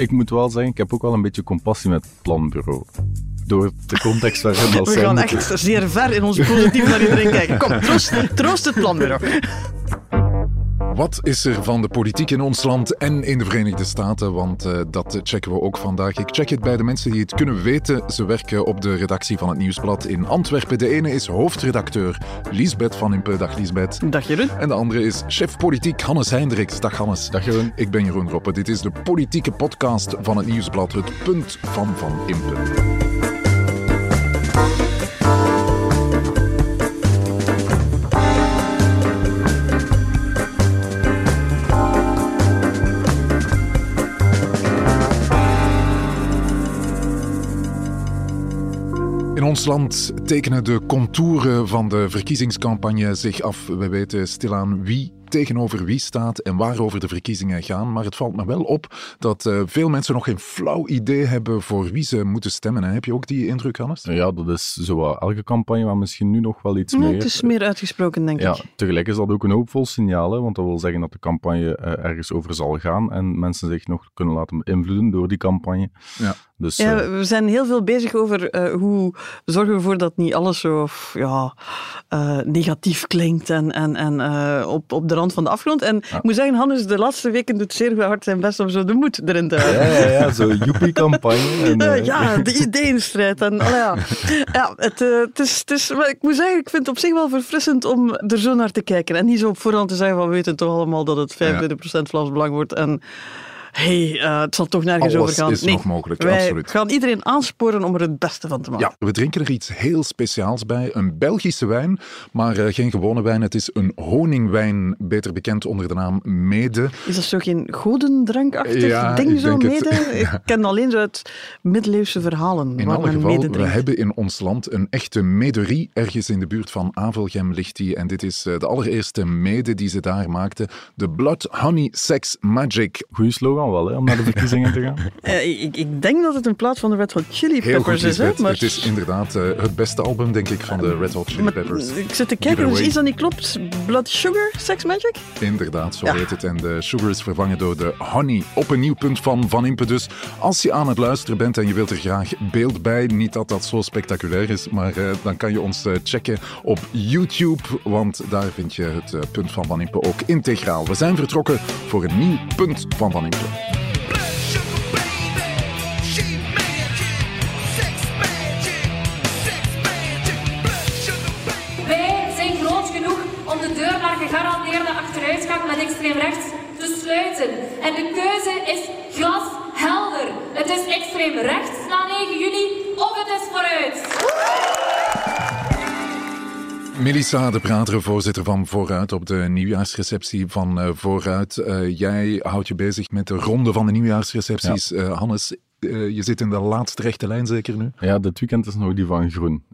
Ik moet wel zeggen, ik heb ook wel een beetje compassie met het planbureau. Door de context waarin dat We gaan echt zeer ver in ons positief naar iedereen kijken. Kom, troost, troost het planbureau. Wat is er van de politiek in ons land en in de Verenigde Staten? Want eh, dat checken we ook vandaag. Ik check het bij de mensen die het kunnen weten. Ze werken op de redactie van het Nieuwsblad in Antwerpen. De ene is hoofdredacteur Liesbeth van Impe. Dag Liesbeth. Dag Jeroen. En de andere is chef politiek Hannes Hendricks. Dag Hannes. Dag Jeroen. Ik ben Jeroen Roppe. Dit is de politieke podcast van het Nieuwsblad. Het punt van Van Impe. Ons land tekenen de contouren van de verkiezingscampagne zich af. We weten stilaan wie tegenover wie staat en waarover de verkiezingen gaan. Maar het valt me wel op dat eh, veel mensen nog geen flauw idee hebben voor wie ze moeten stemmen. Hè. Heb je ook die indruk, Hannes? Ja, dat is zo wat elke campagne, maar misschien nu nog wel iets Nee, meer. het is meer uitgesproken, denk Ja, ik. tegelijk is dat ook een hoopvol signaal, hè, want dat wil zeggen dat de campagne eh, ergens over zal gaan en mensen zich nog kunnen laten beïnvloeden door die campagne. Ja. Dus Ja, eh, we zijn heel veel bezig over eh, hoe zorgen we ervoor dat niet alles zo ja, eh, negatief klinkt en, en, en op, op de rand van de afgrond. En ik moet zeggen, Hannes de laatste weken doet zeer hard zijn best om zo de moed erin te houden. ja, ja, ja, zo joepie-campagne. ja, de ideeënstrijd. En, ja. Ja, het, het is, het is, maar ik moet zeggen, ik vind het op zich wel verfrissend om er zo naar te kijken. En niet zo op voorhand te zeggen van we weten toch allemaal dat het 25% Vlaams Belang wordt. En hey, eh, het zal toch nergens Alles over gaan. is nog mogelijk, wij absoluut. gaan iedereen aansporen om er het beste van te maken. Ja, we drinken er iets heel speciaals bij. Een Belgische wijn, maar eh, geen gewone wijn. Het is een honingwijn, beter bekend onder de naam Mede. Is dat zo geen godendrankachtig Ja, ding zo denk het. mede? Ik ken alleen zo uit middeleeuwse verhalen. In waar alle men geval, mede we hebben in ons land een echte mederie. Ergens in de buurt van Avelgem ligt die. En dit is eh, de allereerste mede die ze daar maakten. De Blood Honey Sex Magic. Goeie slogan wel, hè, om naar de verkiezingen te gaan. Eh, ik, ik denk dat het in plaats van de Red Hot Chili Peppers is. Hè? Maar... Het is inderdaad eh, het beste album, denk ik, van de Red Hot Chili Maar Peppers. ik zit te kijken, dus iets dat niet klopt. Blood Sugar Sex Magic? Inderdaad, zo Ja. heet het. En de sugar is vervangen door de honey. Op een nieuw punt van Van Impe dus. Als je aan het luisteren bent en je wilt er graag beeld bij, niet dat dat zo spectaculair is, maar eh, dan kan je ons eh, checken op YouTube, want daar vind je het punt van Van Impe ook integraal. We zijn vertrokken voor een nieuw punt van Van Impe. Wij zijn groot genoeg om de deur naar gegarandeerde achteruitgang met extreem rechts te sluiten. En de keuze is glashelder. Het is extreem rechts na 9 juli of het is vooruit. Melissa de Prateren, voorzitter van Vooruit op de nieuwjaarsreceptie van eh, Vooruit. Eh, jij houdt je bezig met de ronde van de nieuwjaarsrecepties. Eh, Hannes, je zit in de laatste rechte lijn zeker nu? Ja, dit weekend is nog die van Groen.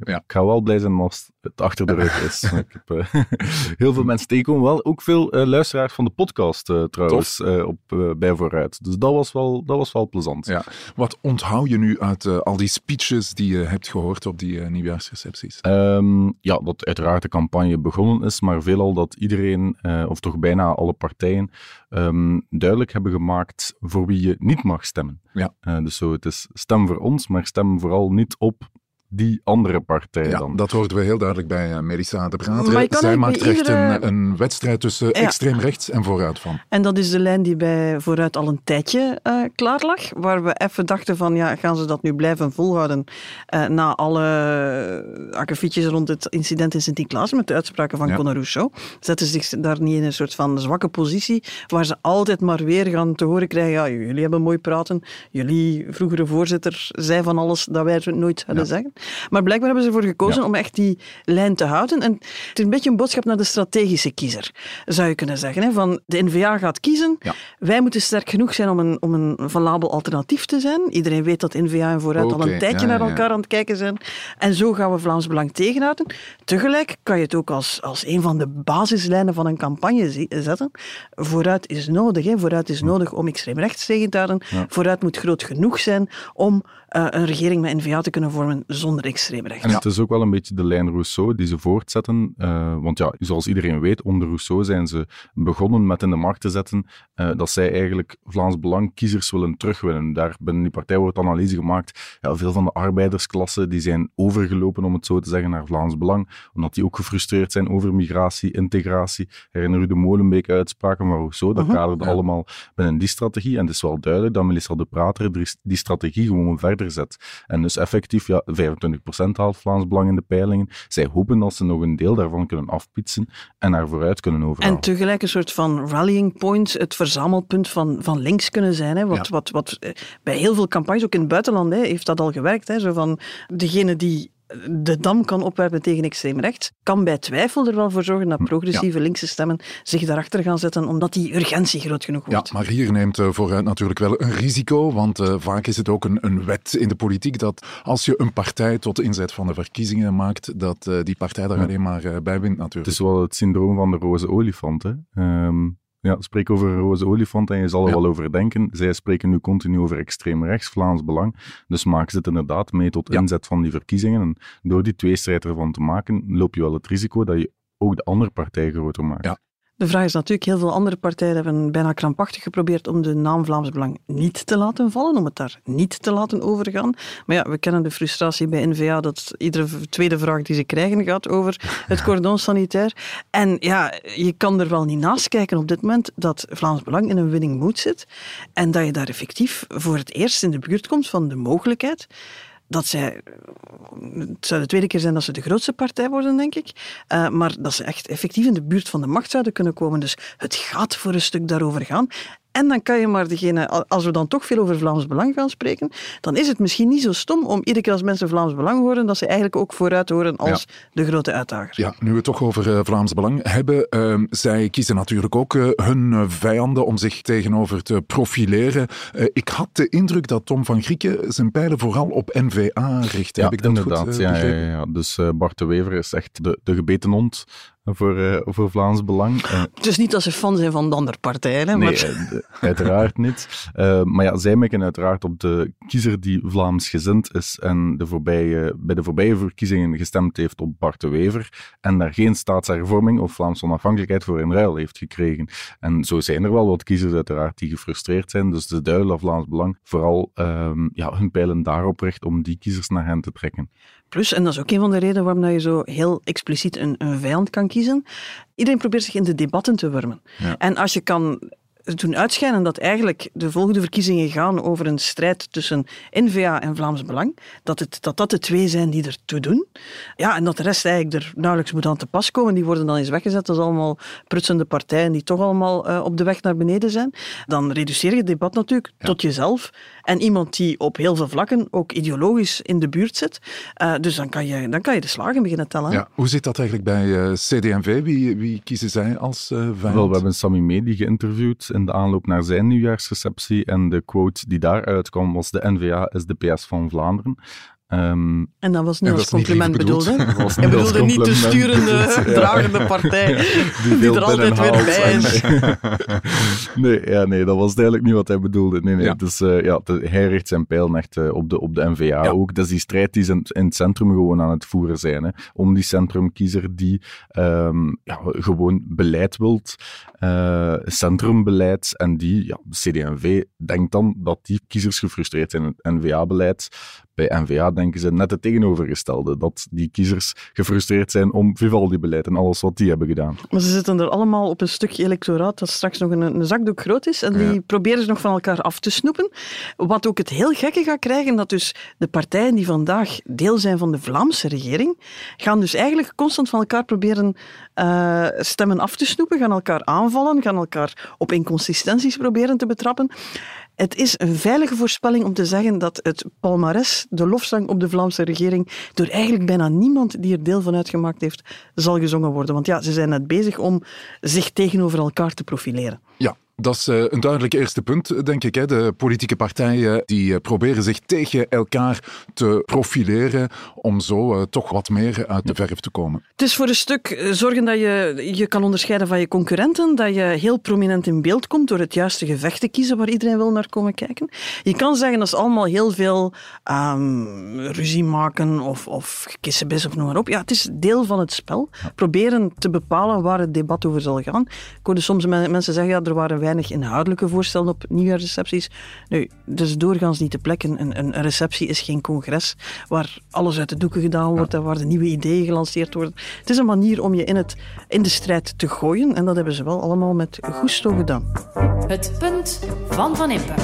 Ja. Ik ga wel blij zijn als het achter de rug is. ik heb eh, heel veel mensen tegenkomen. Wel ook veel eh, luisteraars van de podcast eh, trouwens op, bij Vooruit. Dus dat was wel, dat was wel plezant. Ja. Wat onthoud je nu uit al die speeches die je hebt gehoord op die nieuwjaarsrecepties? Ehm, ja, dat uiteraard de campagne begonnen is, maar veelal dat iedereen, of toch bijna alle partijen, ehm, duidelijk hebben gemaakt voor wie je niet mag stemmen. Ja. Dus zo, het is stem voor ons, maar stem vooral niet op die andere partij Ja, dan. dat hoorden we heel duidelijk bij eh, Melissa de kan Zij maakt echt iedere- een, een wedstrijd tussen extreem rechts en vooruit van. En dat is de lijn die bij Vooruit al een tijdje eh, klaar lag. Waar we even dachten van, ja, gaan ze dat nu blijven volhouden eh, na alle akkefietjes rond het incident in Sint-Niklaas met de uitspraken van Ja. Conor Rousseau. Zetten ze zich daar niet in een soort van zwakke positie, waar ze altijd maar weer gaan te horen krijgen, ja, jullie hebben mooi praten, jullie vroegere voorzitter zei van alles dat wij nooit hadden Ja. zeggen. Maar blijkbaar hebben ze ervoor gekozen Ja. om echt die lijn te houden. En het is een beetje een boodschap naar de strategische kiezer, zou je kunnen zeggen. Hè? Van de N-VA gaat kiezen, Ja. wij moeten sterk genoeg zijn om een, om een valabel alternatief te zijn. Iedereen weet dat N-VA en Vooruit al een tijdje ja, naar elkaar aan het kijken zijn. En zo gaan we Vlaams Belang tegenhouden. Tegelijk kan je het ook als, als een van de basislijnen van een campagne zetten. Vooruit is nodig. Hè? Vooruit is nodig om extreem rechts tegen te houden. Vooruit moet groot genoeg zijn om eh, een regering met N-VA te kunnen vormen zonder zonder extreem rechts. En het is ook wel een beetje de lijn Rousseau die ze voortzetten. eh, want ja, zoals iedereen weet, onder Rousseau zijn ze begonnen met in de markt te zetten eh, dat zij eigenlijk Vlaams Belang kiezers willen terugwinnen. Daar binnen die partij wordt analyse gemaakt. Ja, veel van de arbeidersklasse die zijn overgelopen, om het zo te zeggen, naar Vlaams Belang. Omdat die ook gefrustreerd zijn over migratie, integratie. Herinner u de Molenbeek-uitspraken van Rousseau? Dat Mhm. kaderde allemaal binnen die strategie. En het is wel duidelijk dat Melissa de Prater die- die strategie gewoon verder zet. En dus effectief ja, 25% haalt Vlaams Belang in de peilingen. Zij hopen dat ze nog een deel daarvan kunnen afpietsen en naar vooruit kunnen overhalen. En tegelijk een soort van rallying point, het verzamelpunt van, van links kunnen zijn. Hè? Wat, Ja. wat, wat, eh, bij heel veel campagnes, ook in het buitenland, hè, heeft dat al gewerkt. Hè? Zo van degene die de dam kan opwerpen tegen extreem rechts, kan bij twijfel er wel voor zorgen dat progressieve linkse stemmen zich daarachter gaan zetten, omdat die urgentie groot genoeg Ja, wordt. maar hier neemt eh, vooruit natuurlijk wel een risico, want eh, vaak is het ook een, een wet in de politiek dat als je een partij tot de inzet van de verkiezingen maakt, dat eh, die partij daar alleen maar bij wint natuurlijk. Het is wel het syndroom van de roze olifant. Hè. Ehm, ja, spreek over een roze olifant en je zal er Ja. wel over denken. Zij spreken nu continu over extreem rechts, Vlaams Belang. Dus maken ze het inderdaad mee tot Ja. inzet van die verkiezingen. En door die tweestrijd ervan te maken, loop je wel het risico dat je ook de andere partij groter maakt. Ja. De vraag is natuurlijk, heel veel andere partijen hebben bijna krampachtig geprobeerd om de naam Vlaams Belang niet te laten vallen, om het daar niet te laten overgaan. Maar ja, we kennen de frustratie bij NVA dat iedere tweede vraag die ze krijgen gaat over het cordon sanitair. En ja, je kan er wel niet naast kijken op dit moment dat Vlaams Belang in een winning mood zit en dat je daar effectief voor het eerst in de buurt komt van de mogelijkheid dat zij, het zou de tweede keer zijn dat ze de grootste partij worden, denk ik, eh, maar dat ze echt effectief in de buurt van de macht zouden kunnen komen. Dus het gaat voor een stuk daarover gaan. En dan kan je maar degene, als we dan toch veel over Vlaams Belang gaan spreken, dan is het misschien niet zo stom om iedere keer als mensen Vlaams Belang horen, dat ze eigenlijk ook vooruit horen als de grote uitdager. Ja, nu we het toch over eh, Vlaams Belang hebben. ehm, zij kiezen natuurlijk ook eh, hun eh, vijanden om zich tegenover te profileren. Eh, ik had de indruk dat Tom van Grieken zijn pijlen vooral op NVA richt. Ja, Heb ik dat inderdaad. goed ja, ja, ja, ja. Dus eh, Bart de Wever is echt de, de gebeten hond voor, eh, voor Vlaams Belang. Eh, is niet dat ze fan zijn van de andere partijen, Nee, maar eh, uiteraard niet. Maar ja, zij mikken uiteraard op de kiezer die Vlaamsgezind is en de voorbije, bij de voorbije verkiezingen gestemd heeft op Bart de Wever en daar geen staatshervorming of Vlaamse onafhankelijkheid voor in ruil heeft gekregen. En zo zijn er wel wat kiezers uiteraard die gefrustreerd zijn. Dus de dat Vlaams Belang vooral ehm, ja, hun pijlen daarop richt om die kiezers naar hen te trekken. Plus, en dat is ook een van de redenen waarom je zo heel expliciet een, een vijand kan kiezen. Iedereen probeert zich in de debatten te wurmen. Ja. En als je kan doen uitschijnen dat eigenlijk de volgende verkiezingen gaan over een strijd tussen N-VA en Vlaams Belang, dat, het, dat dat de twee zijn die ertoe doen. Ja, en dat de rest eigenlijk er nauwelijks moet aan te pas komen. Die worden dan eens weggezet als allemaal prutsende partijen die toch allemaal eh, op de weg naar beneden zijn. Dan reduceer je het debat natuurlijk tot jezelf en iemand die op heel veel vlakken ook ideologisch in de buurt zit. Eh, dus dan kan, je, dan kan je de slagen beginnen tellen. Ja, hoe zit dat eigenlijk bij eh CD&V? Wie, wie kiezen zij als eh vijand? Wel, we hebben Sami Medi geïnterviewd in de aanloop naar zijn nieuwjaarsreceptie en de quote die daaruit kwam was de NVA is de PS van Vlaanderen. Ehm, En dat was niet als compliment bedoeld. Hij bedoelde niet de sturende, dragende partij, die, veel er altijd weer bij is. nee, ja, nee, dat was duidelijk niet wat hij bedoelde. Nee, nee. Ja. Dus, eh, ja, de- hij richt zijn pijl echt eh, op, de, op de NVA Ja. ook. Dat is die strijd die ze in, in het centrum gewoon aan het voeren zijn. Hè. Om die centrumkiezer die ehm, ja, gewoon beleid wilt, eh, centrumbeleid, en die, ja, de CD&V denkt dan dat die kiezers gefrustreerd zijn in het NVA-beleid. Bij NVA denken ze net het tegenovergestelde, dat die kiezers gefrustreerd zijn om Vivaldi-beleid en alles wat die hebben gedaan. Maar ze zitten er allemaal op een stukje electoraat dat straks nog een, een zakdoek groot is. En die proberen ze nog van elkaar af te snoepen. Wat ook het heel gekke gaat krijgen, dat dus de partijen die vandaag deel zijn van de Vlaamse regering, gaan dus eigenlijk constant van elkaar proberen eh, stemmen af te snoepen, gaan elkaar aanvallen, gaan elkaar op inconsistenties proberen te betrappen. Het is een veilige voorspelling om te zeggen dat het palmares, de lofzang op de Vlaamse regering, door eigenlijk bijna niemand die er deel van uitgemaakt heeft, zal gezongen worden. Want ja, ze zijn net bezig om zich tegenover elkaar te profileren. Ja, Dat is eh, een duidelijk eerste punt, denk ik. Hè. De politieke partijen die eh, proberen zich tegen elkaar te profileren om zo eh, toch wat meer uit de verf te komen. Het is voor een stuk eh, zorgen dat je je kan onderscheiden van je concurrenten, dat je heel prominent in beeld komt door het juiste gevecht te kiezen waar iedereen wil naar komen kijken. Je kan zeggen dat ze allemaal heel veel ehm, ruzie maken of, of kissenbis of noem maar op. Ja, het is deel van het spel. Proberen te bepalen waar het debat over zal gaan. Ik hoorde soms men- mensen zeggen, ja, er waren weinig inhoudelijke voorstellen op nieuwjaarsrecepties. Nu, dat is doorgaans niet de plek. Een, een, een receptie is geen congres waar alles uit de doeken gedaan wordt en waar de nieuwe ideeën gelanceerd worden. Het is een manier om je in, het, in de strijd te gooien en dat hebben ze wel allemaal met gusto gedaan. Het punt van Van Impe.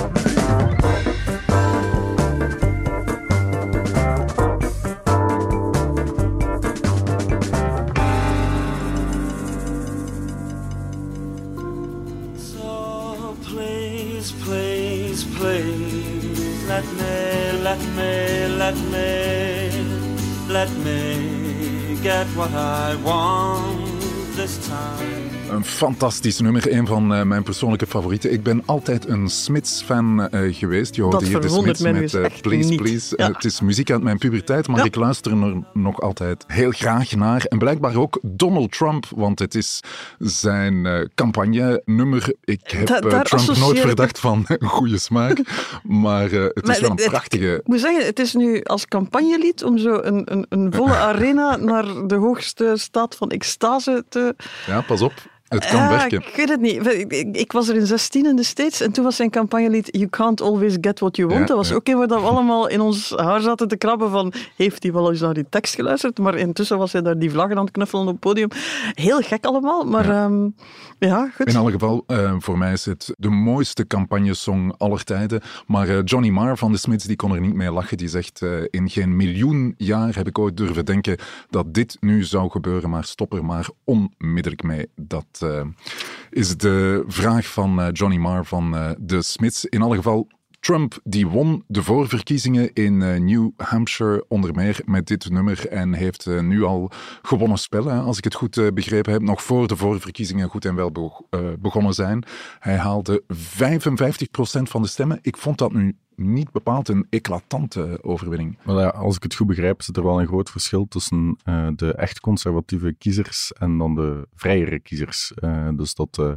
What I want this time. Een fantastisch nummer, een van eh, mijn persoonlijke favorieten. Ik ben altijd een Smits-fan eh, geweest. Je hoorde Dat hier de Smits met eh, Please, niet. Please. Ja. Het is muziek uit mijn puberteit, maar Ja. ik luister er nog altijd heel graag naar. En blijkbaar ook Donald Trump, want het is zijn campagne-nummer. Ik heb Da- Trump nooit associeer verdacht van goede smaak, maar het is wel een het- prachtige... Ik moet zeggen, het is nu als campagnelied om zo een, een, een volle arena naar de hoogste staat van extase te... Ja, pas op. Het kan Ja, werken. Ik weet het niet. Ik, ik- was er in 16 in de States en toen was zijn campagnelied You can't always get what you want. Ja, dat was ja. ook een waar we allemaal in ons haar zaten te krabben van heeft hij wel eens naar die tekst geluisterd? Maar intussen was hij daar die vlaggen aan het knuffelen op het podium. Heel gek allemaal, maar ja, ja goed. In alle geval, eh, voor mij is het de mooiste campagnesong aller tijden. Maar eh, Johnny Marr van de Smiths die kon er niet mee lachen. Die zegt, eh, in geen miljoen jaar heb ik ooit durven denken dat dit nu zou gebeuren. Maar stop er maar onmiddellijk mee. Dat eh, is de vraag van eh, Johnny Marr van eh, de Smiths. In alle geval... Trump die won de voorverkiezingen in eh, New Hampshire onder meer met dit nummer en heeft eh, nu al gewonnen spellen, als ik het goed eh, begrepen heb, nog voor de voorverkiezingen goed en wel beg- eh, begonnen zijn. Hij haalde 55% van de stemmen. Ik vond dat nu niet bepaald een eclatante overwinning. Maar ja, als ik het goed begrijp, zit er wel een groot verschil tussen eh, de echt conservatieve kiezers en dan de vrijere kiezers. Eh, dus dat, eh,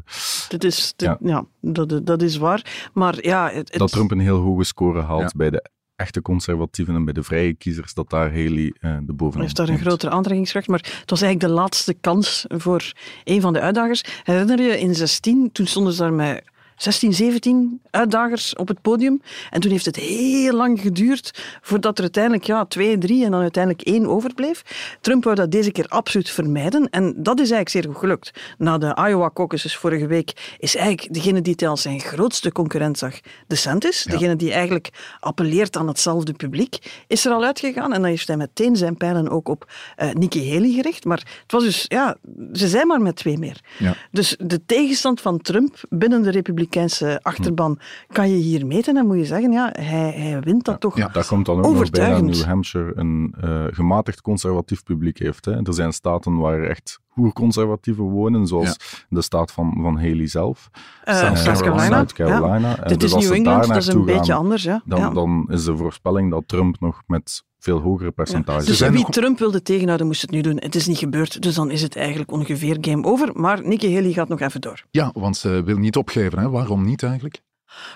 Dat is, Ja. ja. dat, dat is waar. Maar ja, het, het- dat Trump een heel hoge score haalt Ja. bij de echte conservatieven en bij de vrije kiezers, dat daar Haley eh, de bovenop heeft daar een grotere aantrekkingskracht. Maar het was eigenlijk de laatste kans voor een van de uitdagers. Herinner je, in 16, toen stonden ze daar met 16, 17 uitdagers op het podium. En toen heeft het heel lang geduurd voordat er uiteindelijk ja, twee, drie en dan uiteindelijk één overbleef. Trump wou dat deze keer absoluut vermijden. En dat is eigenlijk zeer goed gelukt. Na de Iowa caucuses vorige week is eigenlijk degene die hij als zijn grootste concurrent zag, DeSantis. Degene die eigenlijk appelleert aan hetzelfde publiek, is er al uitgegaan. En dan heeft hij meteen zijn pijlen ook op eh Nikki Haley gericht. Maar het was dus, ja, ze zijn maar met twee meer. Ja. Dus de tegenstand van Trump binnen de Republikeinse achterban kan je hier meten. En moet je zeggen, ja, hij, hij wint dat toch Ja, Daar komt dan ook nog bij dat overtuigend. New Hampshire een eh, gematigd conservatief publiek heeft. Hè. Er zijn staten waar echt oerconservatieven wonen, zoals de staat van, van Haley zelf. Eh, South Carolina. South Carolina. Ja. En Dit dus is als New ze England, dat is een beetje gaan, anders. Ja. Dan, ja. dan is de voorspelling dat Trump nog met veel hogere percentages... Dus zijn wie nog- Trump wilde tegenhouden, moest het nu doen. Het is niet gebeurd, dus dan is het eigenlijk ongeveer game over. Maar Nikki Haley gaat nog even door. Ja, want ze wil niet opgeven. Hè? Waarom niet eigenlijk?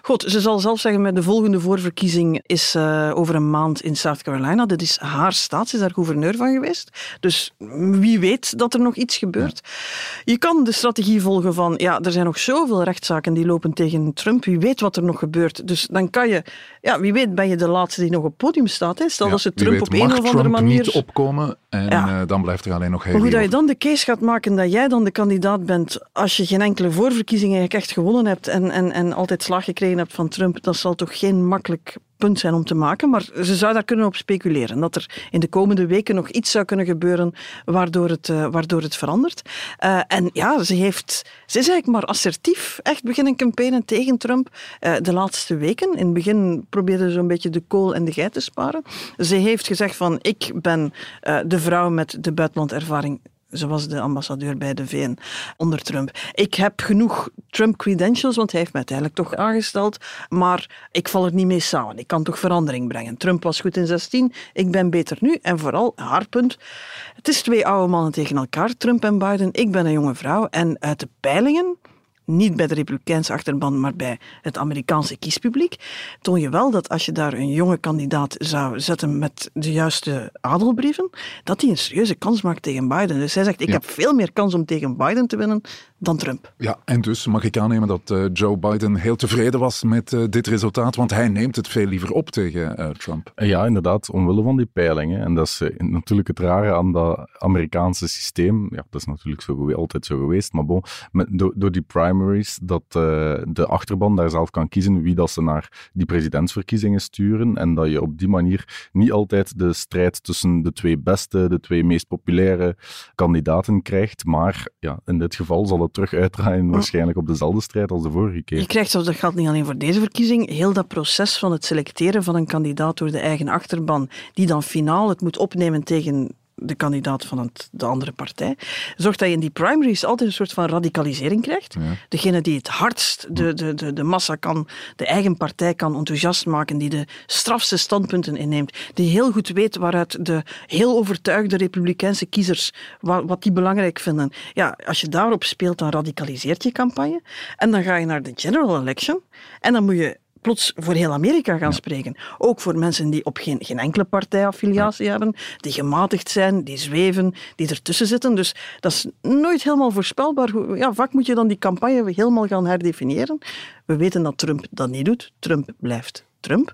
Goed, ze zal zelf zeggen, met de volgende voorverkiezing is eh, over een maand in South Carolina. Dat is haar staat, ze is daar gouverneur van geweest. Dus wie weet dat er nog iets gebeurt. Je kan de strategie volgen van, ja, er zijn nog zoveel rechtszaken die lopen tegen Trump. Wie weet wat er nog gebeurt. Dus dan kan je, ja, wie weet ben je de laatste die nog op het podium staat. Hè. Stel Ja, dat ze Trump op een of andere Trump manier... niet opkomen en Ja. eh, dan blijft er alleen nog Haley hoe dat je dan de case gaat maken dat jij dan de kandidaat bent als je geen enkele voorverkiezing eigenlijk echt gewonnen hebt en, en, en altijd slag gekregen hebt van Trump, dat zal toch geen makkelijk punt zijn om te maken. Maar ze zou daar kunnen op speculeren. Dat er in de komende weken nog iets zou kunnen gebeuren waardoor het, eh, waardoor het verandert. Eh, en ja, ze, heeft, ze is eigenlijk maar assertief echt beginnen campaignen tegen Trump eh, de laatste weken. In het begin probeerde ze een beetje de kool en de geit te sparen. Ze heeft gezegd van ik ben de vrouw met de buitenlandervaring Ze was de ambassadeur bij de VN onder Trump. Ik heb genoeg Trump-credentials, want hij heeft mij uiteindelijk toch aangesteld. Maar ik val er niet mee samen. Ik kan toch verandering brengen. Trump was goed in 16, ik ben beter nu. En vooral, haar punt, het is twee oude mannen tegen elkaar, Trump en Biden. Ik ben een jonge vrouw. En uit de peilingen niet bij de Republikeinse achterban, maar bij het Amerikaanse kiespubliek, toon je wel dat als je daar een jonge kandidaat zou zetten met de juiste adelbrieven, dat hij een serieuze kans maakt tegen Biden. Dus hij zegt, ik Ja. heb veel meer kans om tegen Biden te winnen dan Trump. Ja, en dus mag ik aannemen dat eh, Joe Biden heel tevreden was met eh, dit resultaat, want hij neemt het veel liever op tegen eh, Trump. Ja, inderdaad, omwille van die peilingen. En dat is natuurlijk het rare aan dat Amerikaanse systeem. Ja, dat is natuurlijk zo, altijd zo geweest. Maar bon, met, door, door die primaries, dat eh, de achterban daar zelf kan kiezen wie dat ze naar die presidentsverkiezingen sturen. En dat je op die manier niet altijd de strijd tussen de twee beste, de twee meest populaire kandidaten krijgt. Maar ja, in dit geval zal het terug uitdraaien waarschijnlijk op dezelfde strijd als de vorige keer. Je krijgt, dat geldt niet alleen voor deze verkiezing, heel dat proces van het selecteren van een kandidaat door de eigen achterban, die dan finaal het moet opnemen tegen de kandidaat van het, de andere partij, zorgt dat je in die primaries altijd een soort van radicalisering krijgt. Degene die het hardst de, de, de, de massa kan, de eigen partij kan enthousiast maken, die de strafste standpunten inneemt, die heel goed weet waaruit de heel overtuigde republikeinse kiezers, wat, wat die belangrijk vinden. Ja, als je daarop speelt, dan radicaliseert je campagne. En dan ga je naar de general election en dan moet je plots voor heel Amerika gaan spreken. Ook voor mensen die op geen, geen enkele partijaffiliatie hebben, die gematigd zijn, die zweven, die ertussen zitten. Dus dat is nooit helemaal voorspelbaar. Ja, vaak moet je dan die campagne helemaal gaan herdefiniëren. We weten dat Trump dat niet doet. Trump blijft Trump.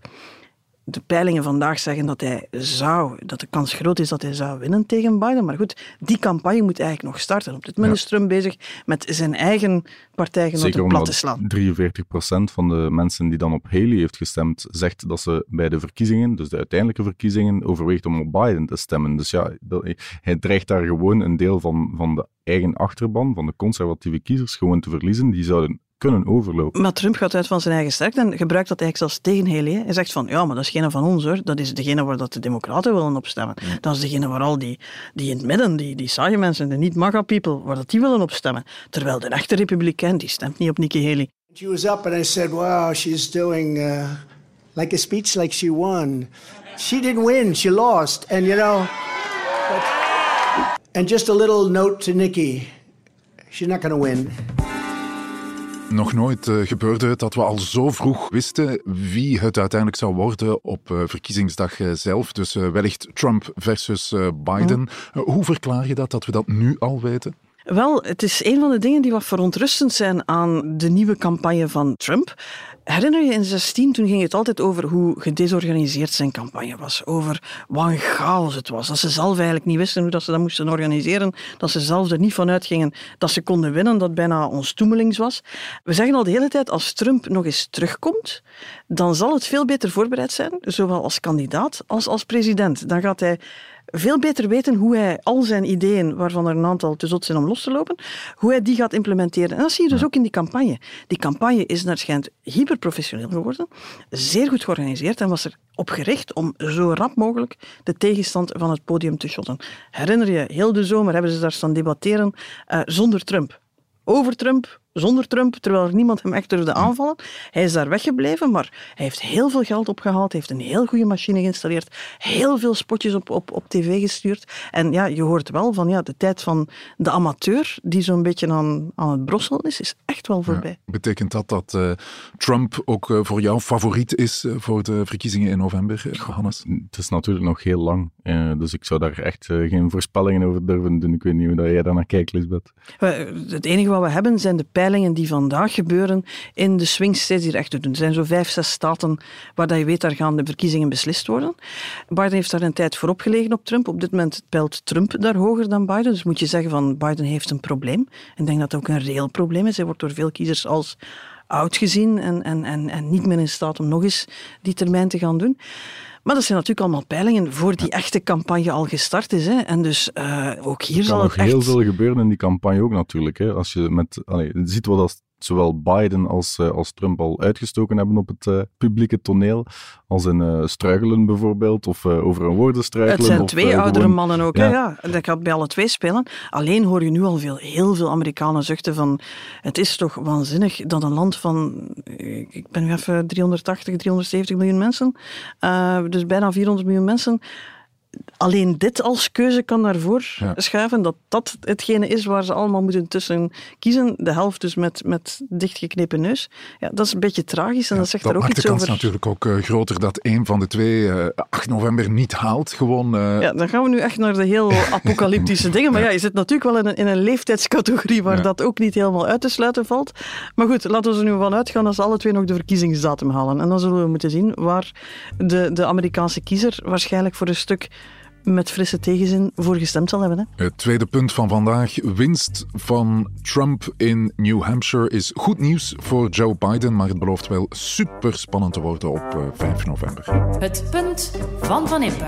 De peilingen vandaag zeggen dat hij zou, dat de kans groot is dat hij zou winnen tegen Biden. Maar goed, die campagne moet eigenlijk nog starten. Op dit moment is Trump bezig met zijn eigen partijgenoten plat te slaan. 43% van de mensen die dan op Haley heeft gestemd, zegt dat ze bij de verkiezingen, dus de uiteindelijke verkiezingen, overweegt om op Biden te stemmen. Dus ja, hij dreigt daar gewoon een deel van, van de eigen achterban, van de conservatieve kiezers, gewoon te verliezen. Die zouden kunnen overlopen. Maar Trump gaat uit van zijn eigen sterkte en gebruikt dat eigenlijk zelfs tegen Haley. Hij zegt van, ja, maar dat is geen van ons hoor. Dat is degene waar dat de democraten willen opstemmen. Dat is degene waar al die, die in het midden, die, die saaie mensen, de niet-MAGA-people, waar dat die willen opstemmen. Terwijl de echte republikein, die stemt niet op Nikki Haley. She was up, and I said, "Wow, she's doing uh, like a speech like she won. She didn't win; she lost." And you know, but, and just a little note to Nikki: she's not going to win. Nog nooit eh, gebeurde het dat we al zo vroeg wisten wie het uiteindelijk zou worden op eh, verkiezingsdag eh, zelf. Dus wellicht Trump versus Biden. Hoe verklaar je dat, dat we dat nu al weten? Wel, het is een van de dingen die wat verontrustend zijn aan de nieuwe campagne van Trump. Herinner je in 2016, toen ging het altijd over hoe gedesorganiseerd zijn campagne was. Over wat een chaos het was. Dat ze zelf eigenlijk niet wisten hoe dat ze dat moesten organiseren. Dat ze zelf er niet van uitgingen dat ze konden winnen. Dat bijna ons toemelings was. We zeggen al de hele tijd, als Trump nog eens terugkomt, dan zal het veel beter voorbereid zijn. Zowel als kandidaat als als president. Dan gaat hij veel beter weten hoe hij al zijn ideeën, waarvan er een aantal te zot zijn om los te lopen, hoe hij die gaat implementeren. En dat zie je dus ook in die campagne. Die campagne is naar schijnt hyperprofessioneel geworden, zeer goed georganiseerd en was er op gericht om zo rap mogelijk de tegenstand van het podium te shotten. Herinner je, heel de zomer hebben ze daar staan debatteren eh, zonder Trump. Over Trump, zonder Trump, terwijl er niemand hem echt durfde aanvallen. Hij is daar weggebleven, maar hij heeft heel veel geld opgehaald, hij heeft een heel goede machine geïnstalleerd, heel veel spotjes op, op, op tv gestuurd. En ja, je hoort wel van ja, de tijd van de amateur, die zo'n beetje aan, aan het brosselen is, is echt wel voorbij. Betekent dat dat eh, Trump ook eh, voor jou favoriet is eh, voor de verkiezingen in november, Johannes? Het is natuurlijk nog heel lang, dus ik zou daar echt geen voorspellingen over durven doen. Ik weet niet hoe dat jij daar naar kijkt, Lisbeth. Het enige wat we hebben zijn de die vandaag gebeuren in de swing states die er echt doen. Er zijn zo vijf, zes staten waar dat je weet, daar gaan de verkiezingen beslist worden. Biden heeft daar een tijd voor opgelegen op Trump. Op dit moment peilt Trump daar hoger dan Biden. Dus moet je zeggen van Biden heeft een probleem. Ik denk dat dat ook een reëel probleem is. Hij wordt door veel kiezers als oud gezien en, en, en, en niet meer in staat om nog eens die termijn te gaan doen. Maar dat zijn natuurlijk allemaal peilingen voor die echte campagne al gestart is. Hè. En dus eh, ook hier Er zal het nog heel veel gebeuren in die campagne ook natuurlijk. Hè. Als je met, allee, je ziet wat als zowel Biden als, eh, als Trump al uitgestoken hebben op het eh, publieke toneel. Als in eh, struikelen bijvoorbeeld, of over een woorden struikelen. Het zijn of, twee oudere gewoon- mannen ook. Ja. Dat gaat bij alle twee spelen. Alleen hoor je nu al veel, heel veel Amerikanen zuchten van het is toch waanzinnig dat een land van, ik ben nu even 380, 370 miljoen mensen, dus bijna 400 miljoen mensen, alleen dit als keuze kan daarvoor Ja. schuiven, dat dat hetgene is waar ze allemaal moeten tussen kiezen. De helft dus met, met dichtgeknepen neus. Ja, dat is een beetje tragisch en dat zegt dat er ook maakt iets de kans over. natuurlijk ook eh, groter dat een van de twee eh, 8 november niet haalt. Gewoon, eh, Ja, dan gaan we nu echt naar de heel apocalyptische dingen. Maar ja, je zit natuurlijk wel in een, in een leeftijdscategorie waar Ja. dat ook niet helemaal uit te sluiten valt. Maar goed, laten we er nu van uitgaan dat ze alle twee nog de verkiezingsdatum halen. En dan zullen we moeten zien waar de, de Amerikaanse kiezer waarschijnlijk voor een stuk met frisse tegenzin voor gestemd zal hebben. Hè? Het tweede punt van vandaag. Winst van Trump in New Hampshire is goed nieuws voor Joe Biden, maar het belooft wel super spannend te worden op eh, 5 november. Het punt van Van Impe.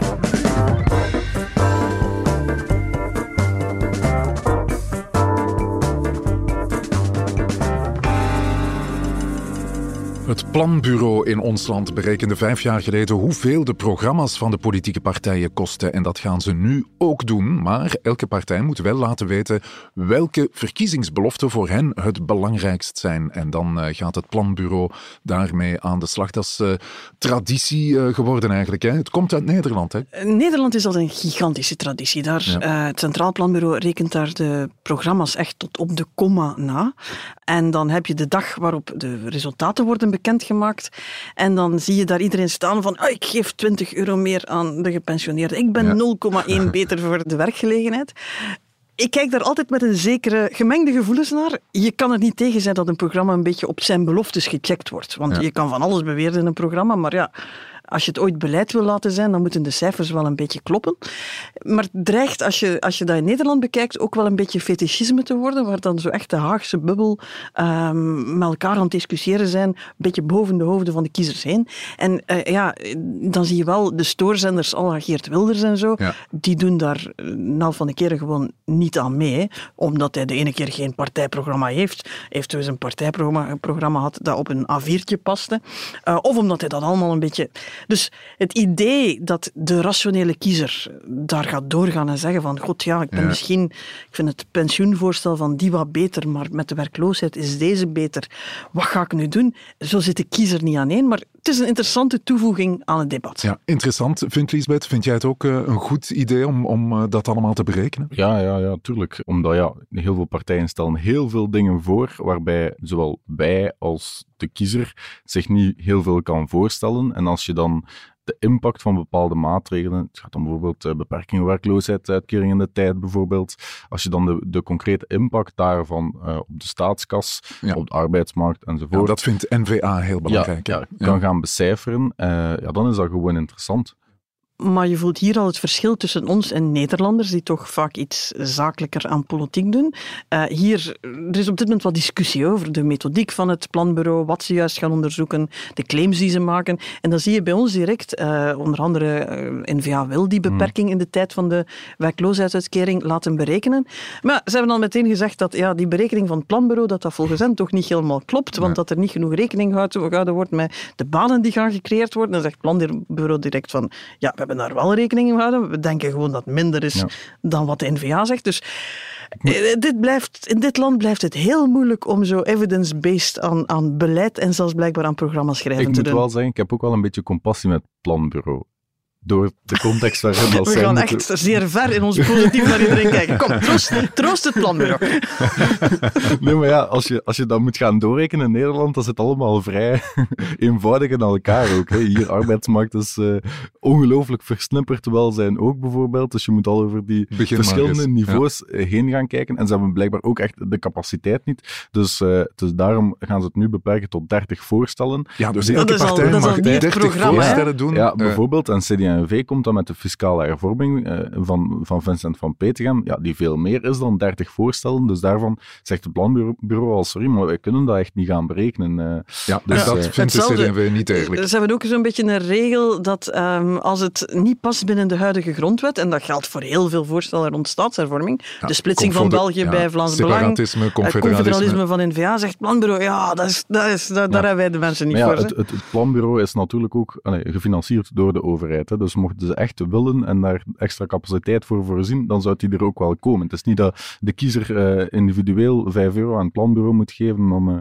Het planbureau in ons land berekende vijf jaar geleden hoeveel de programma's van de politieke partijen kosten. En dat gaan ze nu ook doen. Maar elke partij moet wel laten weten welke verkiezingsbeloften voor hen het belangrijkst zijn. En dan eh, gaat het planbureau daarmee aan de slag. Dat is eh, traditie eh, geworden eigenlijk. Hè? Het komt uit Nederland. Hè? Nederland is al een gigantische traditie. Daar, Ja. het Centraal Planbureau rekent daar de programma's echt tot op de komma na. En dan heb je de dag waarop de resultaten worden bekendgemaakt. En dan zie je daar iedereen staan van, ah, ik geef 20 euro meer aan de gepensioneerden. Ik ben Ja. 0,1 beter voor de werkgelegenheid. Ik kijk daar altijd met een zekere gemengde gevoelens naar. Je kan er niet tegen zijn dat een programma een beetje op zijn beloftes gecheckt wordt. Want Ja. je kan van alles beweren in een programma, maar ja, als je het ooit beleid wil laten zijn, dan moeten de cijfers wel een beetje kloppen. Maar het dreigt, als je, als je dat in Nederland bekijkt, ook wel een beetje fetischisme te worden, waar dan zo echt de Haagse bubbel ehm, met elkaar aan het discussiëren zijn, een beetje boven de hoofden van de kiezers heen. En eh, ja, dan zie je wel de stoorzenders, al Geert Wilders en zo, Ja. die doen daar nou van de keren gewoon niet aan mee. Omdat hij de ene keer geen partijprogramma heeft. Heeft dus een partijprogramma een programma had dat op een A4'tje paste. Eh, of omdat hij dat allemaal een beetje... Dus het idee dat de rationele kiezer daar gaat doorgaan en zeggen van god ja, ik ben Ja. misschien... Ik vind het pensioenvoorstel van die wat beter, maar met de werkloosheid is deze beter. Wat ga ik nu doen? Zo zit de kiezer niet aan één, maar het is een interessante toevoeging aan het debat. Ja, interessant. Vindt Lisbeth, vind jij het ook eh, een goed idee om, om eh, dat allemaal te berekenen? Ja, ja, ja, tuurlijk. Omdat ja, heel veel partijen stellen heel veel dingen voor waarbij zowel wij als de kiezer zich niet heel veel kan voorstellen. En als je dan de impact van bepaalde maatregelen, het gaat dan bijvoorbeeld uh, beperking werkloosheid, uitkering in de tijd bijvoorbeeld, als je dan de, de concrete impact daarvan uh, op de staatskas, Ja. op de arbeidsmarkt enzovoort, Ja, dat vindt NVA heel belangrijk. ja, kan gaan becijferen, uh, ja, dan is dat gewoon interessant. Maar je voelt hier al het verschil tussen ons en Nederlanders, die toch vaak iets zakelijker aan politiek doen. Uh, hier, er is op dit moment wat discussie over de methodiek van het planbureau, wat ze juist gaan onderzoeken, de claims die ze maken. En dan zie je bij ons direct, uh, onder andere uh, NVA wil die beperking in de tijd van de werkloosheidsuitkering laten berekenen. Maar ze hebben al meteen gezegd dat ja, die berekening van het planbureau, dat dat volgens hen toch niet helemaal klopt, want dat er niet genoeg rekening gehouden wordt met de banen die gaan gecreëerd worden. Dan zegt het planbureau direct van, ja, we hebben daar wel rekening mee houden. We denken gewoon dat het minder is ja. dan wat de NVA zegt. Dus eh, dit blijft, in dit land blijft het heel moeilijk om zo evidence-based aan, aan beleid en zelfs blijkbaar aan programma's schrijven te doen. doen. Ik moet wel zeggen, ik heb ook wel een beetje compassie met het planbureau. Door de context waarin dat We zij gaan moeten- echt zeer ver in ons positief naar iedereen kijken. Kom, troost, troost het planbureau. Nee, maar ja, als je, als je dat moet gaan doorrekenen in Nederland, dan zit het allemaal vrij eenvoudig in elkaar ook. Hè. Hier, arbeidsmarkt is eh, ongelooflijk versnipperd welzijn ook bijvoorbeeld. Dus je moet al over die verschillende eens, niveaus eh, heen gaan kijken. En ze hebben blijkbaar ook echt de capaciteit niet. Dus, eh, dus daarom gaan ze het nu beperken tot 30 voorstellen. Ja, dus Dat elke is al- partij dat is al mag niet het 30 programma, hè? voorstellen doen. Ja, bijvoorbeeld. En CD&V CD&V komt dan met de fiscale hervorming eh, van, van Vincent van Petegem, ja, die veel meer is dan 30 voorstellen. Dus daarvan zegt het planbureau al, sorry, maar wij kunnen dat echt niet gaan berekenen. eh. Ja, dus Ja. dat vindt de. CD&V niet eerlijk. Ze hebben ook zo'n beetje een regel dat ehm, als het niet past binnen de huidige grondwet, en dat geldt voor heel veel voorstellen rond staatshervorming, de splitsing van België ja, bij Vlaams Belang, eh, confederalisme. van N-VA, zegt het planbureau, ja, dat is, dat is, daar, daar hebben wij de mensen niet voor. het, het, het planbureau is natuurlijk ook allee, gefinancierd door de overheid. Hè. Dus mochten ze echt willen en daar extra capaciteit voor voorzien, dan zou die er ook wel komen. Het is niet dat de kiezer eh, individueel 5 euro aan het planbureau moet geven om, eh,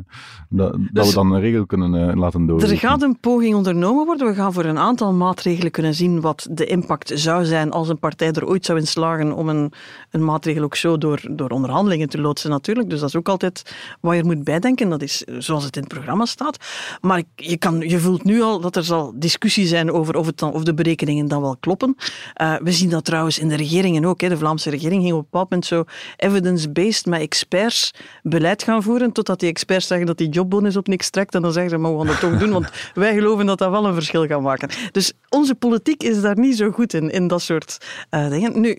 dat, dat Dus we dan een regel kunnen eh, laten Er doorrekenen. gaat een poging ondernomen worden. We gaan voor een aantal maatregelen kunnen zien wat de impact zou zijn als een partij er ooit zou in slagen om een, een maatregel ook zo door, door onderhandelingen te loodsen natuurlijk. Dus dat is ook altijd wat je er moet bijdenken. Dat is zoals het in het programma staat. Maar je, kan, je voelt nu al dat er zal discussie zijn over of, het dan, of de dan wel kloppen. Eh, we zien dat trouwens in de regeringen ook. Hè. De Vlaamse regering ging op een bepaald moment zo evidence-based met experts beleid gaan voeren, totdat die experts zeggen dat die jobbonus op niks trekt. En dan zeggen ze, maar we gaan het toch doen, want wij geloven dat dat wel een verschil gaat maken. Dus onze politiek is daar niet zo goed in, in dat soort eh, dingen. Nu,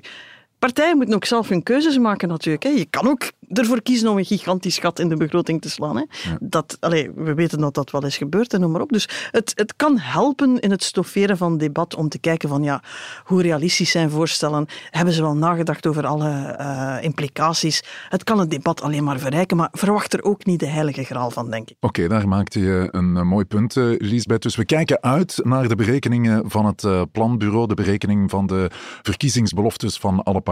partijen moeten ook zelf hun keuzes maken natuurlijk. Hè. Je kan ook ervoor kiezen om een gigantisch gat in de begroting te slaan. Hè. Dat, we weten dat dat wel eens gebeurt en noem maar op. Dus het, het kan helpen in het stofferen van debat om te kijken van ja, hoe realistisch zijn voorstellen? Hebben ze wel nagedacht over alle eh, implicaties? Het kan het debat alleen maar verrijken, maar verwacht er ook niet de heilige graal van, denk ik. Oké, daar maakte je een eh, mooi punt, eh, Liesbeth. Dus we kijken uit naar de berekeningen van het planbureau, de berekening van de verkiezingsbeloftes van alle partijen.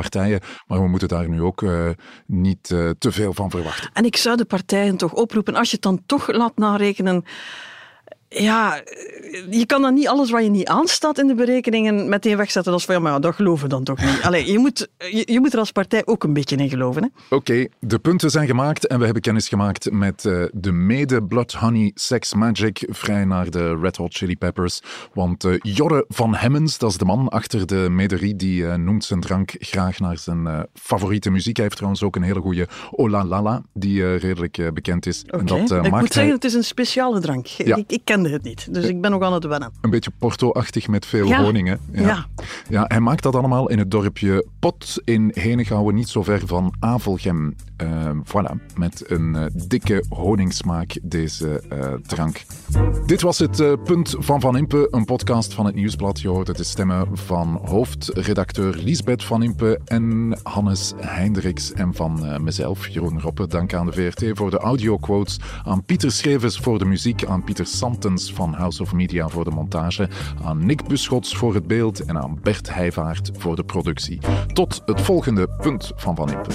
Maar we moeten daar nu ook eh, niet eh, te veel van verwachten. En ik zou de partijen toch oproepen, als je het dan toch laat narekenen. Ja, je kan dan niet alles wat je niet aanstaat in de berekeningen meteen wegzetten als van ja, maar dat geloven we dan toch niet. Allee, je, moet, je, je moet er als partij ook een beetje in geloven. Oké, de punten zijn gemaakt en we hebben kennis gemaakt met eh, de mede Blood Honey Sex Magic, vrij naar de Red Hot Chili Peppers. Want eh, Jorre van Hemmens, dat is de man achter de mederie, die eh, noemt zijn drank graag naar zijn favoriete muziek. Hij heeft trouwens ook een hele goede Ola Lala, die redelijk bekend is. En dat ik maakt moet hij zeggen, het is een speciale drank. Ja. Ik, ik kende het niet, dus ik ben nog aan het wennen. een beetje Porto-achtig met veel Ja. honing. Hè? Ja. Ja, hij maakt dat allemaal in het dorpje Pot in Henegouwen, niet zo ver van Avelgem. Eh, voilà, met een eh, dikke honingsmaak deze eh, drank. Dit was het eh, Punt van Van Impe, een podcast van het Nieuwsblad. Je hoorde de stemmen van hoofdredacteur Liesbeth Van Impe en Hannes Heindriks en van mezelf, Jeroen Roppe. Dank aan de VRT voor de audioquotes, aan Pieter Schrevens voor de muziek, aan Pieter Van House of Media voor de montage, aan Nick Buschots voor het beeld en aan Bert Heijvaart voor de productie. Tot het volgende Punt van Van Impe.